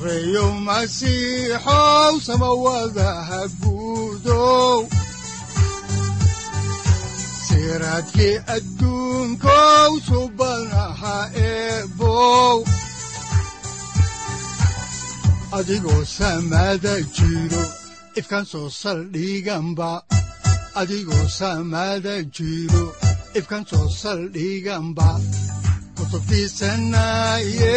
sareyow masiixow samawadaha guudow siraadkii adduunkow subanaha eebow adigoo saldhiganba kutubtiisanaye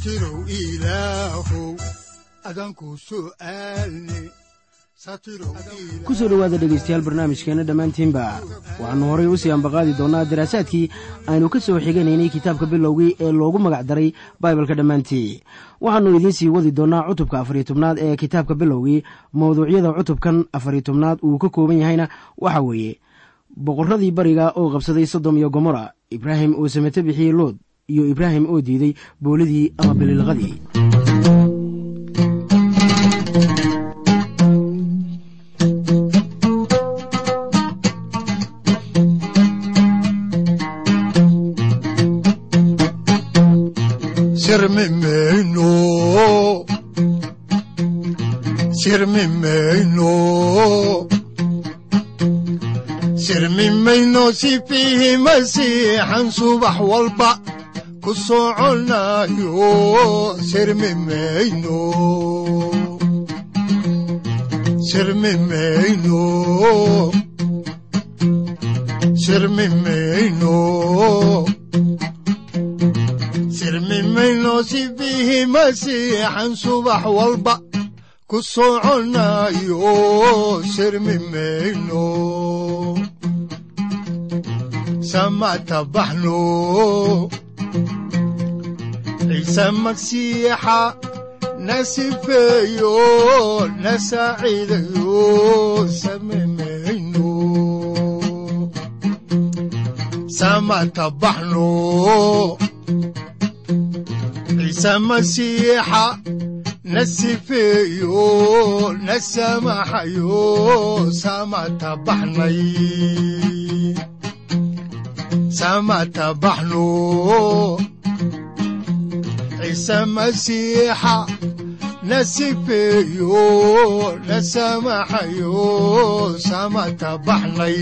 satirow ilaahow adanku su'aalne ku soo dhowaada dhegaystayaal barnaamijkeenna dhammaantiinba waxaannu horay u sii ambaqaadi doonnaa daraasaadkii aynu ka soo xiganaynay kitaabka bilowgii ee loogu magac daray baibalka dhammaantii. Waxaannu idiin sii wadi doonnaa cutubka afariyo tobnaad ee kitaabka bilowgii mawduucyada cutubkan afariyo tobnaad uu ka kooban yahayna waxa weeye. Boqorradii bariga oo qabsaday sodom iyo gomora ibraahim oo samate bixiyey lood iyo ibraahim oo diiday boolidii ama walba ku soconayo sirmimayno sifiihi masiixan subax walba. Ku soconayo sirmimayno samatabaxno ciise magsiixa na sifeeyo na saaciidayo samimayno samatabaxno ciise masiixa na sifeeyo na samaxayo samatabaxnay samatabaxno ciise masiixa na sifeeyo na samaxayo samatabaxnay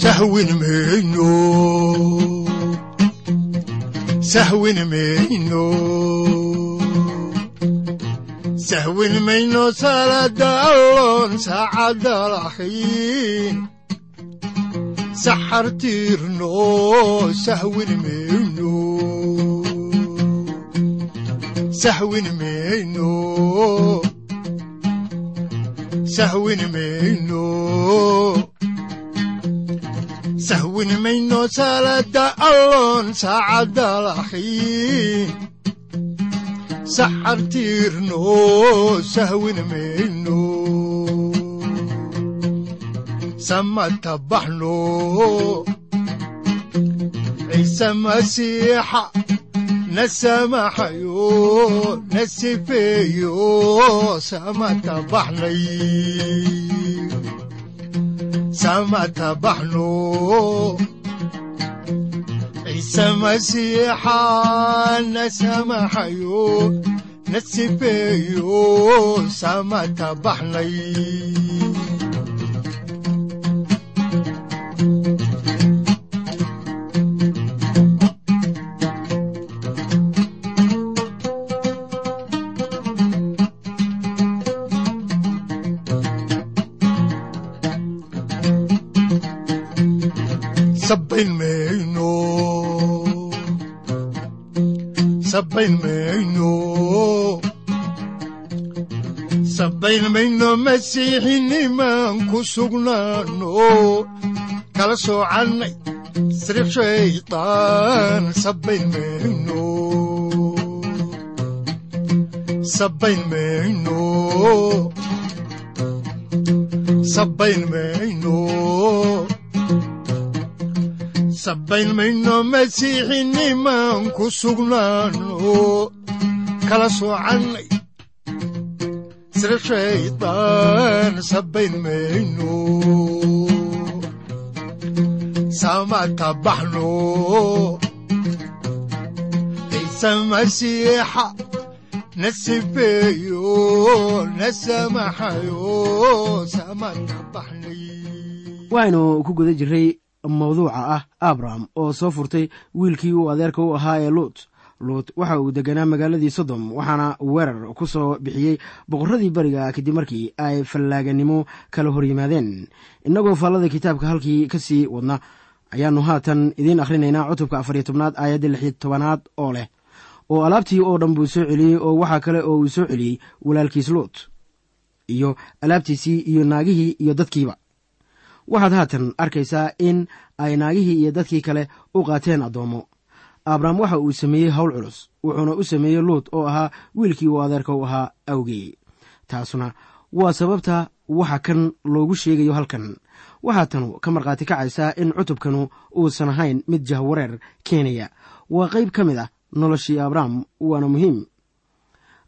sahwin mayno sahwin mayno sahwin mayno salada alloon saacadda lahayn saxartiirno saxartiirno sahwin mayno samatabaxno ciise masiixa na samaxayo na sifeeyo samatabaxnay samatabaxno ciise masiixa na samaxayo na sifeeyo sabayn mayno masiixinimaan ku sugnaano kala soocannay sirib shaytaan sabayn mayno sabayn mayno sabayn mayno sabayn mayno masiixinimaan ku sugnaano. Kala soocannay sira shaytaan sabayn mayno. Samata baxno. Ciise masiixa na sifeeyo na samaxayo samata baxnay. Waxaynu ku guda jirray mawduuca ah abraham oo soo furtay wiilkii uu adeerka u ahaa ee luut. Luut waxa uu deganaa magaaladii sodom waxaana weerar ku soo bixiyey boqorradii beriga kadib markii ay fallaaganimo kala hor yimaadeen. Innagoo faallada kitaabka halkii ka sii wadna ayaannu haatan idiin akhrinaynaa cutubka afariyo tobnaad aayadda lixiyo tobanaad oo leh. Oo alaabtii oo dhan buu soo celiyey oo waxaa kale oo uu soo celiyey walaalkiis luut iyo alaabtiisii iyo naagihii iyo dadkiiba waxaad haatan arkaysaa in ay naagihii iyo dadkii kale u qaateen addoommo abrahm waxa uu sameeyey howl culus wuxuuna u sameeyey luut oo ahaa wiilkii uu adeerka u ahaa awgii taasuna waa sababta waxa kan loogu sheegayo halkan. Waxaa tanu ka markhaati kacaysaa in cutubkanu uusan ahayn mid jahwareer keenaya. Waa qayb ka mid ah noloshii abraham waana muhiim.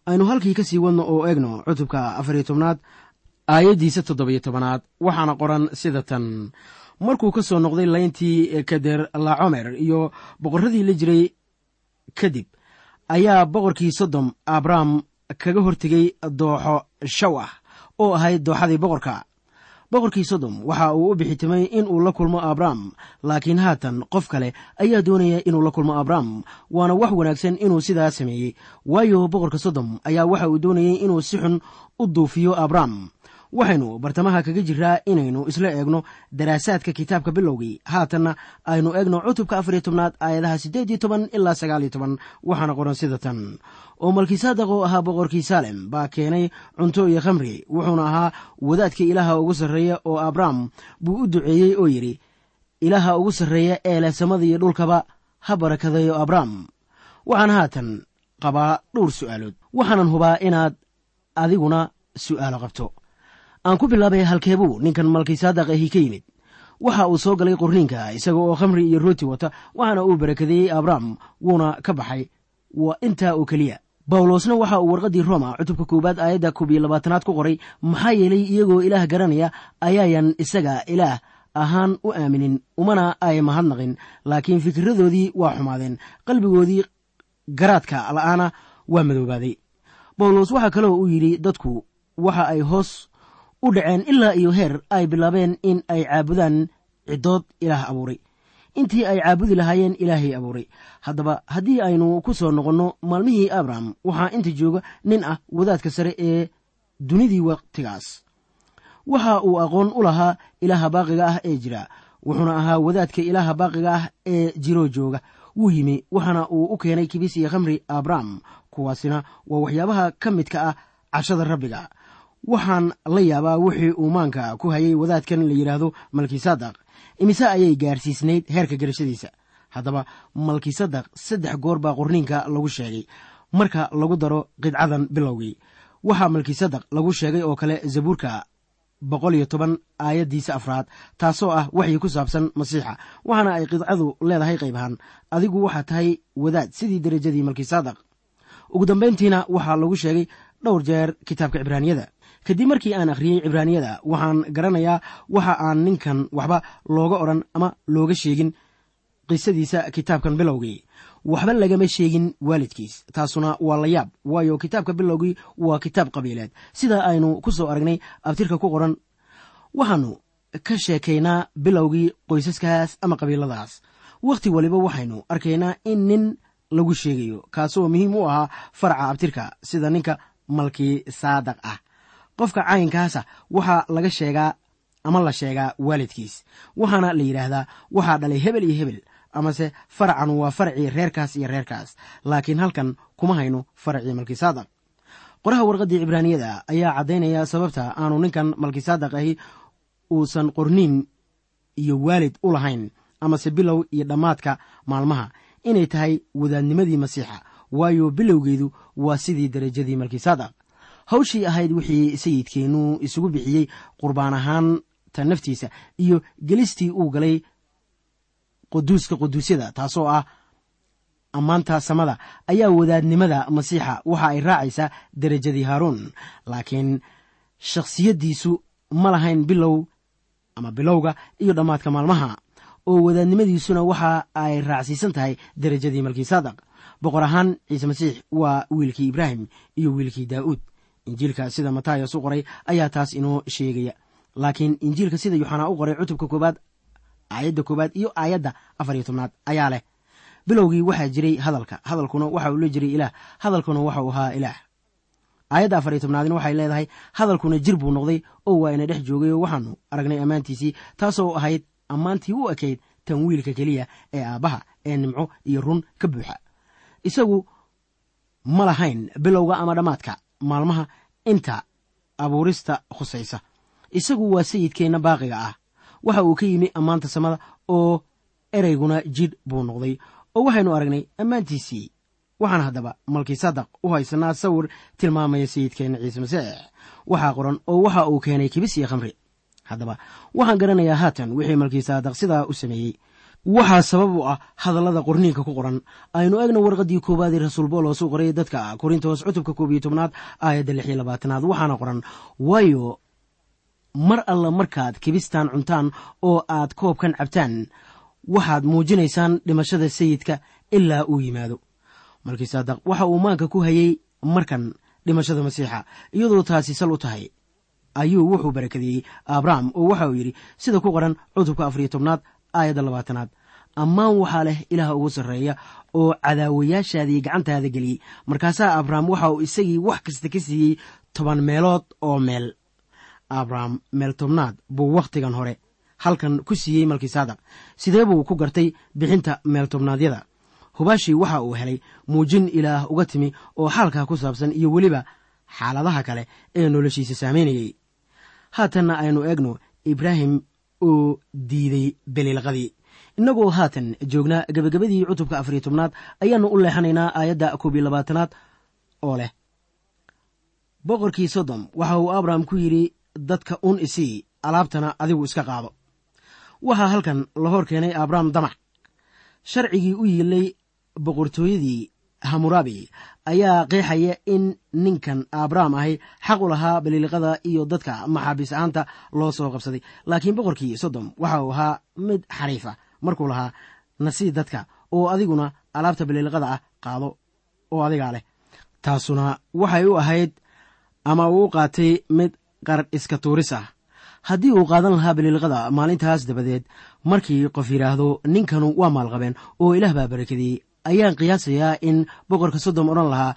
Aynu halkii ka sii wadno oo eegno cutubka afariyo tobnaad aayaddiisa toddobiyo tobanaad waxaana qoran sida tan. Markuu ka soo noqday layntii kader lacomer iyo boqorradii la jiray kadib ayaa boqorkii sodom abraham kaga hortegey dooxo shawah oo ahayd dooxadii boqorka. Boqorkii sodom waxa uu u bixitimay in uu la kulmo abraham laakiin haatan qof kale ayaa doonaya inuu la kulmo abraham waana wax wanaagsan inuu sidaa sameeyey. Waayo boqorka sodom ayaa waxa uu doonayey inuu si xun u duufiyo abraham waxaynu bartamaha kaga jiraa inaynu isla eegno daraasaadka kitaabka bilowgii. Haatanna aynu eegno cutubka afariyo tobnaad aayadaha siddeed iyo toban ilaa sagaaliyo toban. Waxaana qoran sida tan. Oo malkiisaadaq oo ahaa boqorkii saalem baa keenay cunto iyo khamri wuxuuna ahaa wadaadka ilaaha ugu sarreeya oo abraham buu u duceeyey oo yidhi ilaaha ugu sarreeya ee leh samada iyo dhulkaba ha barakadayo abraham waxaan haatan qabaa dhowr su'aalood. Waxaanan hubaa inaad adiguna su'aalo qabto aan ku bilaabay halkeebuu ninkan malkiisaadaq ahi ka yimid. Waxa uu soo galay qorniinka isaga oo khamri iyo rooti wata waxaana uu barakadeeyey abraham wuuna ka baxay. Waa intaa oo keliya. Bawlosna waxa uu warqaddii roma cutubka koowaad aayadda koob iyo labaatanaad ku qoray maxaa yeelay iyagoo ilaah garanaya ayaayan isaga ilaah ahaan u aaminin umana ay mahadnaqin laakiin fikiradoodii waa xumaadeen. Qalbigoodii garaadka la'aana waa madoobaaday. Bawlos waxaa kaloo uu yidhi dadku waxa ay hoos u dhaceen ilaa iyo heer ay bilaabeen in ay caabudaan ciddood ilaah abuuray. Intii ay caabudi lahaayeen ilaahay abuuray. Haddaba haddii aynu ku soo noqonno maalmihii abraham waxaa inta jooga nin ah wadaadka sare ee dunidii wakhtigaas waxa uu aqoon u lahaa ilaaha baaqiga ah ee jira wuxuuna ahaa wadaadka ilaaha baaqiga ah ee jiroo jooga. Wuu yimi waxaana uu u keenay kibis iyo khamri abraham kuwaasina waa waxyaabaha ka midka ah cashada rabbiga waxaan la yaabaa wixii uu maanka ku hayay wadaadkan la yidhaahdo malkisadaq imise ayay gaarsiisnayd heerka garashadiisa. Haddaba malkisadaq saddex goor baa qorniinka lagu sheegay. Marka lagu daro qidcadan bilowgii waxaa malkisadaq lagu sheegay oo kale zabuurka boqol iyo toban aayaddiisa afraad taasoo ah waxyi ku saabsan masiixa. Waxaana ay qidcadu leedahay qaybahan adigu waxaa tahay wadaad sidii derajadii malkisadaq ugu dambayntiina waxaa lagu sheegay dhowr jeer kitaabka cibraaniyada kadib markii aan akhriyey cibraaniyada waxaan garanayaa waxa aan ninkan waxba looga odhan ama looga sheegin qisadiisa kitaabkan bilowgii. Waxba lagama sheegin waalidkiis taasuna waa la yaab waayo kitaabka bilowgii waa kitaab qabiileed. Sida aynu ku soo aragnay abtirka ku qoran waxaannu ka sheekaynaa bilowgii qoysaskaas ama qabiiladaas. Wakhti waliba waxaynu arkaynaa in nin lagu sheegayo kaasoo muhiim u ahaa faraca abtirka sida ninka malkii saadaq ah qofka caynkaasa waxaa laga sheegaa ama la sheegaa waalidkiis. Waxaana la yidhaahdaa waxaa dhalay hebel iyo hebel amase faracan waa faracii reerkaas iyo reerkaas laakiin halkan kuma hayno faracii malkisaadaq qoraha warqaddii cibraaniyada ayaa caddaynaya sababta aanu ninkan malkisaadaq ahi uusan qorniin iyo waalid u lahayn amase bilow iyo dhammaadka maalmaha. Inay tahay wadaadnimadii masiixa waayo bilowgeedu waa sidii derajadii malkisaadaq hawshii ahayd wixii sayidkeennu isugu bixiyey qurbaan ahaan ta naftiisa iyo gelistii uu galay quduuska quduusyada taasoo ah ammaanta samada ayaa wadaadnimada masiixa waxa ay raacaysaa derajadii haaruun. Laakiin shakhsiyaddiisu ma lahayn bilow ama bilowga iyo dhammaadka maalmaha oo wadaadnimadiisuna waxa ay raacsiisan tahay derajadii malkiisaadaq. Boqor ahaan ciise masiix waa wiilkii ibraahim iyo wiilkii daa'uud injiilka sida matayas u qoray ayaa taas inoo sheegaya. Laakiin injiilka sida yuxanaa u qoray cutubka koowaad aayadda koowaad iyo aayadda afar iyo tobnaad ayaa leh. Bilowgii waxaa jiray hadalka. Hadalkuna waxa uu la jiray ilaah. Hadalkuna waxa uu ahaa ilaah. Aayadda afar iyo tobnaadna waxay leedahay hadalkuna jir buu noqday. Oo waa ina dhex joogay oo waxaanu aragnay ammaantiisii taasoo ahayd ammaantii u ekayd tan wiilka keliya ee aabbaha ee nimco iyo run ka buuxa. Isagu ma lahayn bilowga ama dhammaadka maalmaha inta abuurista khusaysa. Isagu waa sayidkeenna baaqiga ah. Waxa uu ka yimi ammaanta samada oo ereyguna jidh buu noqday. Oo waxaynu aragnay ammaantiisii. Waxaan haddaba malkiisadaq u haysanaa sawir tilmaamaya sayidkeenna ciise masiix. Waxaa qoran oo waxa uu keenay kibis iyo khamri. Haddaba waxaan garanayaa haatan wixii malkiisadaq sidaa u sameeyey waxaa sabab u ah hadallada qorniinka ku qoran. Aynu egna warqaddii koowaadee rasuul boolos u qoray dadka korintos cutubka koob iyo tobnaad aayadda lix iyo labaatanaad. Waxaana qoran waayo mar alla markaad kibistaan cuntaan oo aad koobkan cabtaan waxaad muujinaysaan dhimashada sayidka ilaa uu yimaado. Malkiisadaq waxa uu maanka ku hayey markan dhimashada masiixa iyadoo taasi sal u tahay. Ayuu wuxuu barakadeeyey abraham oo waxa uu yidhi sida ku qoran cutubka afariyo tobnaad aayadda labaatanaad. Ammaan waxaa leh ilaah ugu sarreeya oo cadaawayaashaadii gacantaada geliyey. Markaasaa abraham waxa uu isagii wax kasta ka siiyey toban meelood oo meel. Abraham meel tobnaad buu wakhtigan hore halkan ku siiyey malkiisadaq sidee buu ku gartay bixinta meel tobnaadyada hubaashii waxa uu helay muujin ilaah uga timi oo xaalkaa ku saabsan iyo weliba xaaladaha kale ee noloshiisa saamaynayey haatanna aynu eegno ibraahim oo diiday beliilqadii innagoo haatan joognaa gebagabadii cutubka afariyo tobnaad ayaannu u leexanaynaa aayadda koob iyo labaatanaad oo leh. Boqorkii sodom waxa uu abraham ku yidhi dadka un isii alaabtana adigu iska qaado. Waxaa halkan la hor keenay abraham damac. Sharcigii u yiilay boqortooyadii hamuraabi ayaa qeexaya in ninkan abraham ahi xaq u lahaa baliiliqada iyo dadka maxaabiis ahaanta loo soo qabsaday. Laakiin boqorkii sodom waxa uu ahaa mid xariifa markuu lahaa nasii dadka oo adiguna alaabta baliiliqada ah qaado oo adigaa leh. Taasuna waxay u ahayd ama uu qaatay mid qarad iska tuuris ah. Haddii uu qaadan lahaa baliiliqada maalintaas dabadeed markii qof yidhaahdo ninkanu waa maalqabeen oo ilaah baa barakadeeyey ayaan qiyaasayaa in boqorka sodom odhan lahaa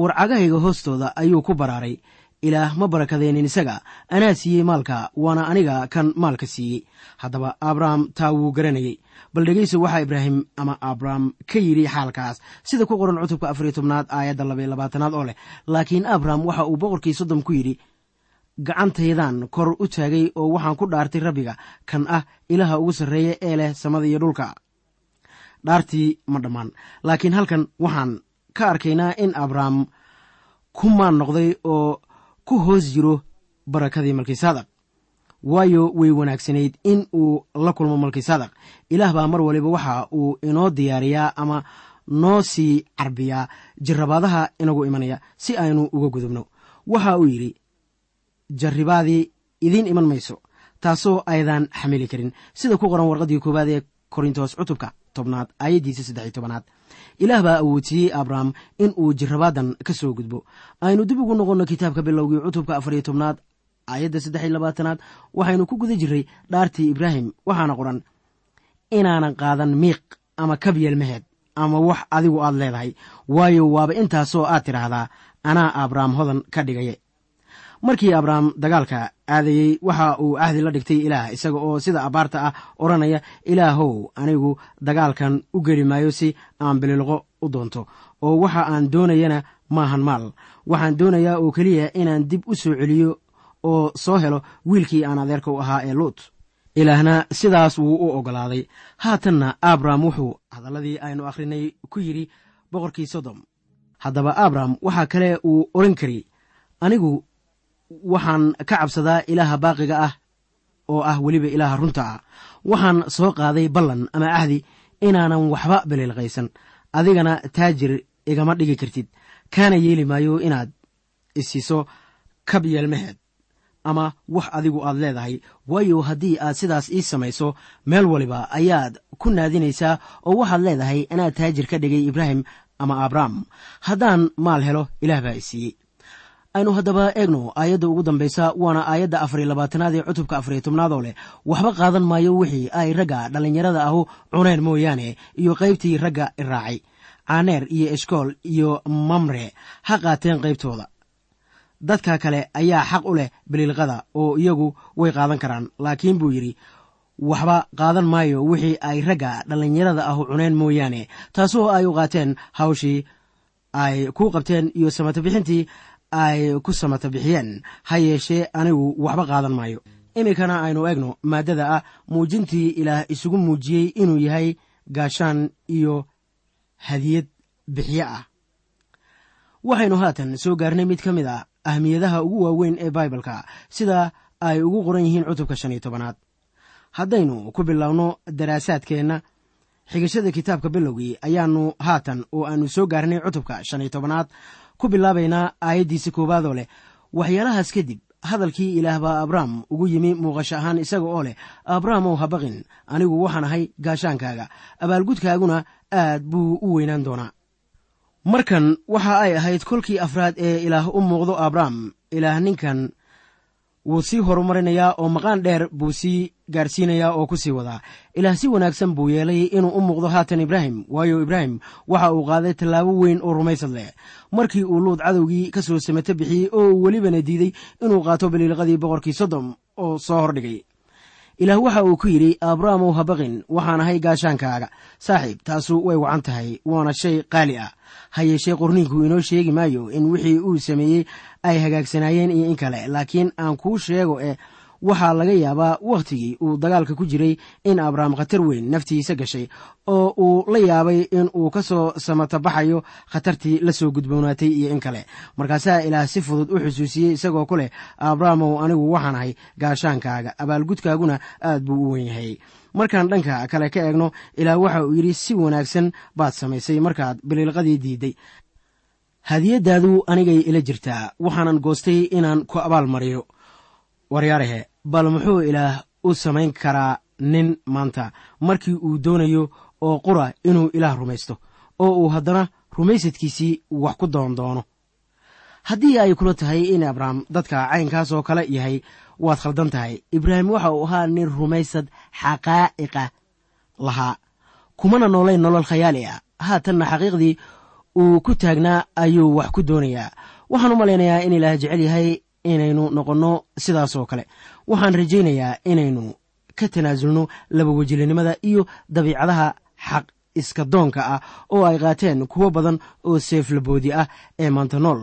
warcagahayga hoostooda ayuu ku baraaray. Ilaah ma barakadeenin isaga. Anaa siiyey maalka waana aniga kan maalka siiyey. Haddaba abraham taa wuu garanayey. Bal dhegeyso waxaa ibraahim ama abraham ka yidhi xaalkaas. Sida ku qoran cutubka afariyo tobnaad aayadda labaiyo labaatanaad oo leh. Laakiin abraham waxa uu boqorkii sodom ku yidhi gacantaydan kor u taagay oo waxaan ku dhaartay rabbiga. Kan ah ilaha ugu sarreeya ee leh samada iyo dhulka dhaartii ma dhammaan. Laakiin halkan waxaan ka arkaynaa in abraham ku maan noqday oo ku hoos jiro barakadii malkiisadaq waayo way wanaagsanayd in uu la kulmo malkiisadaq ilaah baa mar waliba waxa uu inoo diyaariyaa ama noo sii carbiyaa jarrabaadaha inagu imanaya si aynu uga gudubno. Waxa uu yidhi jarribaadii idiin iman mayso taasoo aydan xamili karin. Sida ku qoran warqaddii koowaad ee korintos cutubka tobnaad aayaddiisa saddex iyo tobanaad. Ilaah baa awoodsiiyey abraham in uu jirrabaadan ka soo gudbo. Aynu dib ugu noqonno kitaabka bilowgii cutubka afar iyo tobnaad aayadda saddex iyo labaatanaad waxaynu ku guda jirray dhaartii ibraahim waxaana qoran inaanan qaadan miiq ama kabyeel mehed ama wax adigu aad leedahay waayo waaba intaasoo aad tidhaahdaa anaa abrahm hodan ka dhigaye markii abraham dagaalka aadayey waxa uu cahdi la dhigtay ilaah isaga oo sida abaarta ah odhanaya ilaahow anigu dagaalkan u geli maayo si aan bililqo u doonto. Oo waxa aan doonayana maahan maal. Waxaan doonayaa oo keliya inaan dib u soo celiyo oo soo helo wiilkii aan adeerka u ahaa ee luut. Ilaahna sidaas wuu u oggolaaday haatanna abraham wuxuu hadalladii aynu akhrinay ku yidhi boqorkii sodom haddaba abraham waxaa kale uu odhan kari anigu waxaan ka cabsadaa ilaaha baaqiga ah oo ah weliba ilaaha runta ah. Waxaan soo qaaday ballan ama ahdi inaanan waxba biliilqaysan adigana taajir igama dhigi kartid. Kaana yeeli maayo inaad isiiso kab yeelmaheed ama wax adigu aad leedahay. Waayo haddii aad sidaas ii samayso meel waliba ayaad ku naadinaysaa oo waxaad leedahay inaad taajir ka dhigay ibraahim ama abraham haddaan maal helo ilaah baa i siiyey aynu haddaba eegno aayadda ugu dambaysa waana aayadda afariyo labaatanaad ee cutubka afariyo tobnaad oo leh waxba qaadan maayo wixii ay ragga dhallinyarada ahu cuneen mooyaane iyo qaybtii ragga iraacay caaneer iyo eshkool iyo mamre ha qaateen qaybtooda. Dadka kale ayaa xaq u leh biliilqada oo iyagu way qaadan karaan laakiin buu yidhi waxba qaadan maayo wixii ay ragga dhallinyarada ahu cuneen mooyaane taasoo ay u qaateen hawshii ay ku qabteen iyo samata bixintii ay ku samata bixiyeen. Ha yeeshee anigu waxba qaadan maayo. Iminkana aynu eegno maaddada ah muujintii ilaah isugu muujiyey inuu yahay gaashaan iyo hadiyad bixiye ah. Waxaynu haatan soo gaarnay mid ka mid a ahmiyadaha ugu waaweyn ee baibalka sida ay ugu qoran yihiin cutubka shan iyo tobanaad. Haddaynu ku biloawno daraasaadkeenna xigashada kitaabka bilowgii ayaannu haatan oo aannu soo gaarnay cutubka shan iyo tobanaad ku bilaabaynaa aayaddiisa koowaadoo leh waxyaalahaas kadib hadalkii ilaah baa abraham ugu yimi muuqasho ahaan isaga oo leh abrahamow ha baqin anigu waxaan ahay gaashaankaaga abaalgudkaaguna aad buu u weynaan doonaa. Markan waxa ay ahayd kolkii afraad ee ilaah u muuqdo abraham ilaah ninkan wuu sii horumarinayaa oo maqaan dheer buu sii gaarsiinayaa oo ku sii wadaa ilaah si wanaagsan buu yeelay inuu u muuqdo haatan ibraahim. Waayo ibraahim waxa uu qaaday tallaabo weyn oo rumaysad leh. Markii uu luud cadowgii ka soo samato bixiyey oo uu welibana diiday inuu qaato baliilqadii boqorkii sodom oo soo hordhigay. Ilaah waxa uu ku yidhi abrahamow ha baqin waxaan ahay gaashaankaaga. Saaxiib taasu way wacan tahay waana shay qaali ah. Ha yeeshee qorniinku inoo sheegi maayo in wixii uu sameeyey ay hagaagsanaayeen iyo in kale laakiin aan kuu sheego eh waxaa laga yaabaa wakhtigii uu dagaalka ku jiray in abraham khatar weyn naftiisa gashay oo uu la yaabay in uu ka soo samata baxayo khatartii la soo gudboonaatay iyo in kale. Markaasaa ilaah si fudud u xusuusiyey isagoo ku leh abrahamow anigu waxaan ahay gaashaankaaga abaalgudkaaguna aad buu u wen yahay. Markaan dhanka kale ka eegno ilaah waxa uu yidhi si wanaagsan baad samaysay markaad biliilqadii diidday. Hadiyaddaadu anigay ila jirtaa waxaanan goostay inaan ku abaal mariyo. Waryaarahe bal muxuu ilaah u samayn karaa nin maanta. Markii uu doonayo oo qura inuu ilaah rumaysto oo uu haddana rumaysadkiisii wax ku doondoono haddii ay kula tahay in abraham dadka caynkaas oo kale yahay waad khaldan tahay. Ibraahim waxa uu ahaa nin rumaysad xaqaa'iqa lahaa. Kumana noolayn nolol khayaali ah. Haatanna xaqiiqdii uu ku taagnaa ayuu wax ku doonayaa. Waxaan u malaynayaa in ilaah jecel yahay inaynu noqonno sidaasoo kale. Waxaan rajaynayaa inaynu ka tanaasulno labawejilinimada iyo dabiicadaha xaq iska doonka ah oo ay qaateen kuwo badan oo seeflaboodi ah ee maanta nool.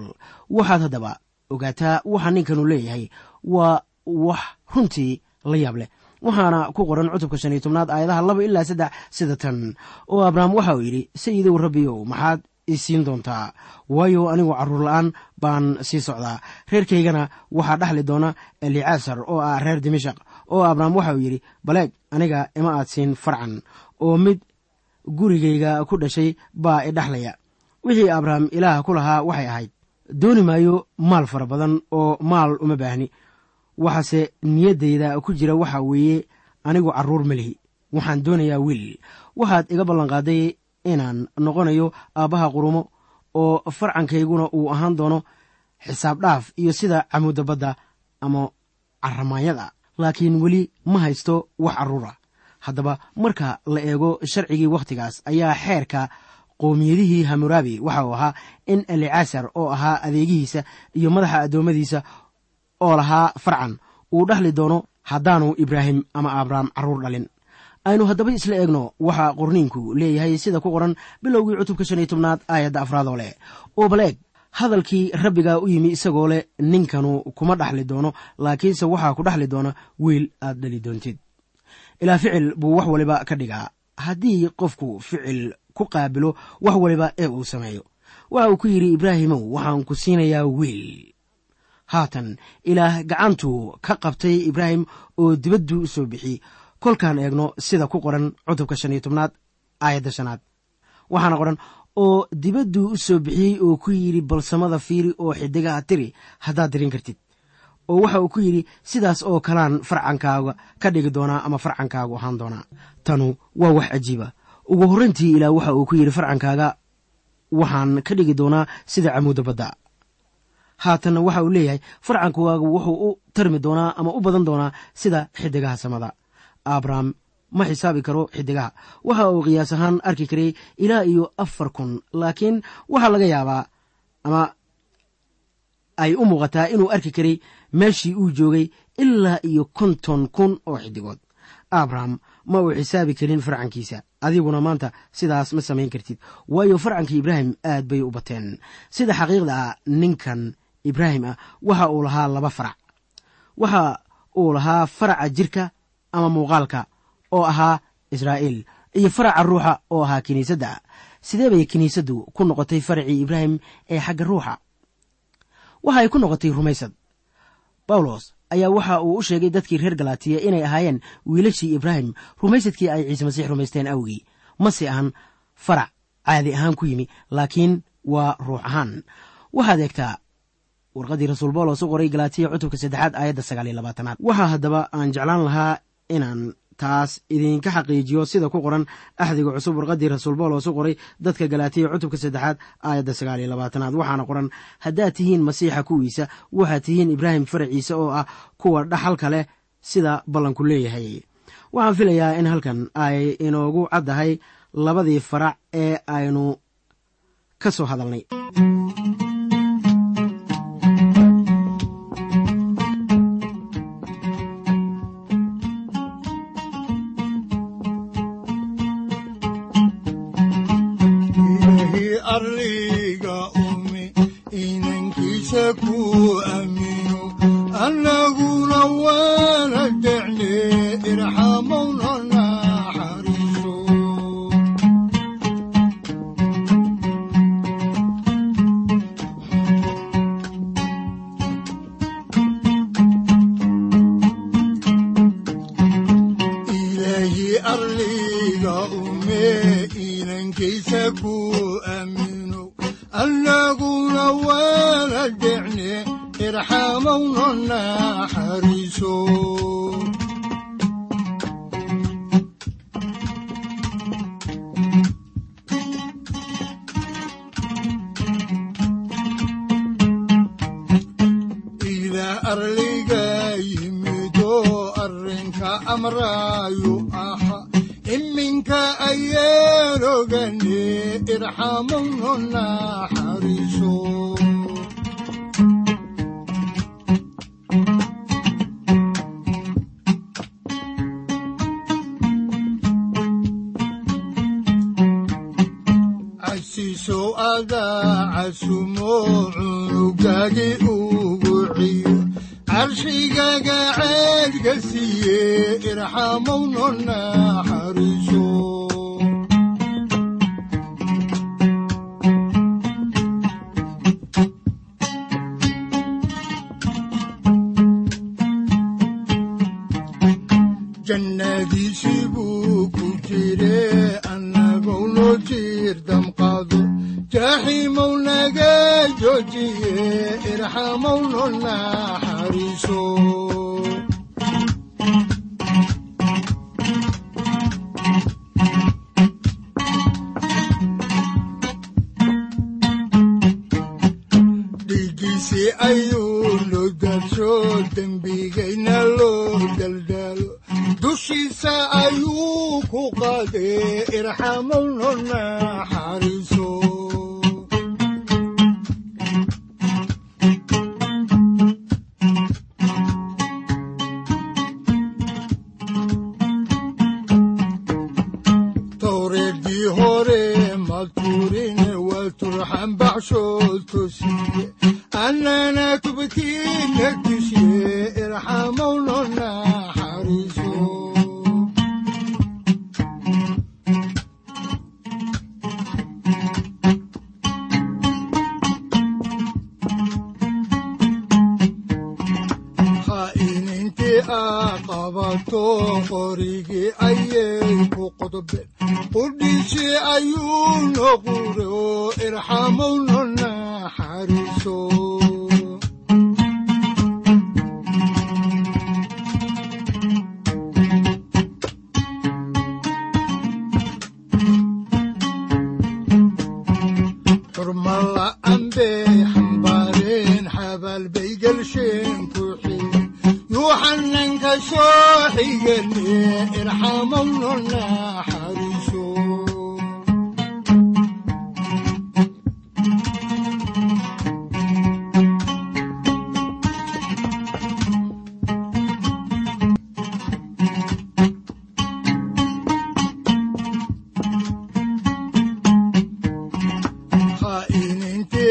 Waxaad haddaba ogaataa waxa ninkanu leeyahay waa wax runtii la yaab leh waxaana ku qoran cutubka shan iyo tobnaad aayadaha laba ilaa saddex sida tan oo abraham waxa uu yidhi sayidow rabbiyow maxaad isiin doontaa. Waayo anigu carruur la'aan baan sii socdaa. Reerkaygana waxaa dhaxli doona elicaasar oo ah reer dimashaq oo abraham waxa uu yidhi baleeg aniga ima aad siin farcan. Oo mid gurigayga ku dhashay baa i dhaxlaya. Wixii abraham ilaah ku lahaa waxay ahayd dooni maayo maal fara badan oo maal uma baahni. Waxaase niyaddayda ku jira waxa weeye anigu carruur ma lihi. Waxaan doonayaa wiil. Waxaad iga ballanqaaday inaan noqonayo aabbaha qurumo oo farcankayguna uu ahaan doono xisaab dhaaf iyo sida camuudda badda ama caramaanyada laakiin weli ma haysto wax carruura haddaba marka la eego sharcigii wakhtigaas ayaa xeerka qowmiyadihii hamuraabi waxa uu ahaa in elicasar oo ahaa adeegihiisa iyo madaxa addoommadiisa oo lahaa farcan uu dhexli doono haddaanu ibraahim ama abrahm carruur dhalin aynu haddaba isla eegno waxaa qorniinku leeyahay sida ku qoran bilowgii cutubka shan iyo tobnaad aayadda afraadoo leh. Oo bal eeg hadalkii rabbigaa u yimi isagoo leh ninkanu kuma dhaxli doono laakiinse waxaa ku dhaxli doona wiil aad dhali doontid. Ilaa ficil buu wax waliba ka dhigaa. Haddii qofku ficil ku qaabilo wax waliba ee uu sameeyo. Waxa uu ku yidhi ibraahimow waxaan ku siinayaa wiil. Haatan ilaah gacantuu ka qabtay ibraahim oo dibadduu u soo bixiyey kolkaan eegno sida ku qoran cutubka shan iyo tobnaad aayadda shanaad. Waxaana qoran oo dibadduu u soo bixiyey oo ku yidhi balsamada fiiri oo xidigaha tiri haddaad dirin kartid. Oo waxa uu ku yidhi sidaas oo kalaan farcankaaga ka dhigi doonaa ama farcankaagu ahaan doonaa. Tanu waa wax cajiiba. Ugu horrayntii ilaah waxa uu ku yidhi farcankaaga waxaan ka dhigi doonaa sida camuudda badda. Haatanna waxa uu leeyahay farcankaagu wuxuu u tarmi doonaa ama u badan doonaa sida xidigaha samada abraham ma xisaabi karo xidigaha. Waxa uu qiyaas ahaan arki karay ilaa iyo afar kun laakiin waxaa laga yaabaa ama ay u muuqataa inuu arki karay meeshii uu joogay ilaa iyo konton kun oo xidigood. Abraham ma uu xisaabi karin farcankiisa. Adiguna maanta sidaas ma samayn kartid. Waayo farcankii ibraahim aad bay u bateen. Sida xaqiiqda ah ninkan ibraahim ah waxa uu lahaa laba farac. Waxa uu lahaa faraca jirka ama muuqaalka oo ahaa israa'iil iyo faraca ruuxa oo ahaa kiniisadda. Sidee bay kiniisaddu ku noqotay faracii ibraahim ee xagga ruuxa? Waxa ay ku noqotay rumaysad. Bawlos ayaa waxa uu u sheegay dadkii reer galatiya inay ahaayeen wiilashii ibraahim. Rumaysadkii ay ciise masiix rumaysteen awgii. Mase ahan farac caadi ahaan ku yimi laakiin waa ruux ahaan. Waxaad eegtaa warqaddii rasuul bawlos u qoray galatiya cutubka saddexaad aayadda sagaaliyo labaatanaad. Waxaa haddaba aan jeclaan lahaa inaan taas idinka xaqiijiyo sida ku qoran axdiga cusub warqaddii rasuul u qoray dadka galaatiya cutubka saddexaad aayadda sagaaliyo labaatanaad. Waxaana qoran haddaad tihiin masiixa kuwiisa waxaad tihiin ibraahim faraciisa oo ah kuwa dhaxalka leh sida ballanku leeyahay. Waxaan filayaa in halkan ay inoogu caddahay labadii farac ee aynu ka soo hadalnay naxariiso khaa'inintii aa qabato qorigii ayay ku qodobeen qudhiisii ayuu noqure oo irxamowno naxariiso soo xigane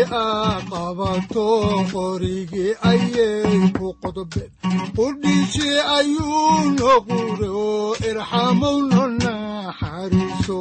qabato qorigii ayay ku qodobeen qudhiisii ayuu noqure oo irxamowno naxariiso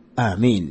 aamiin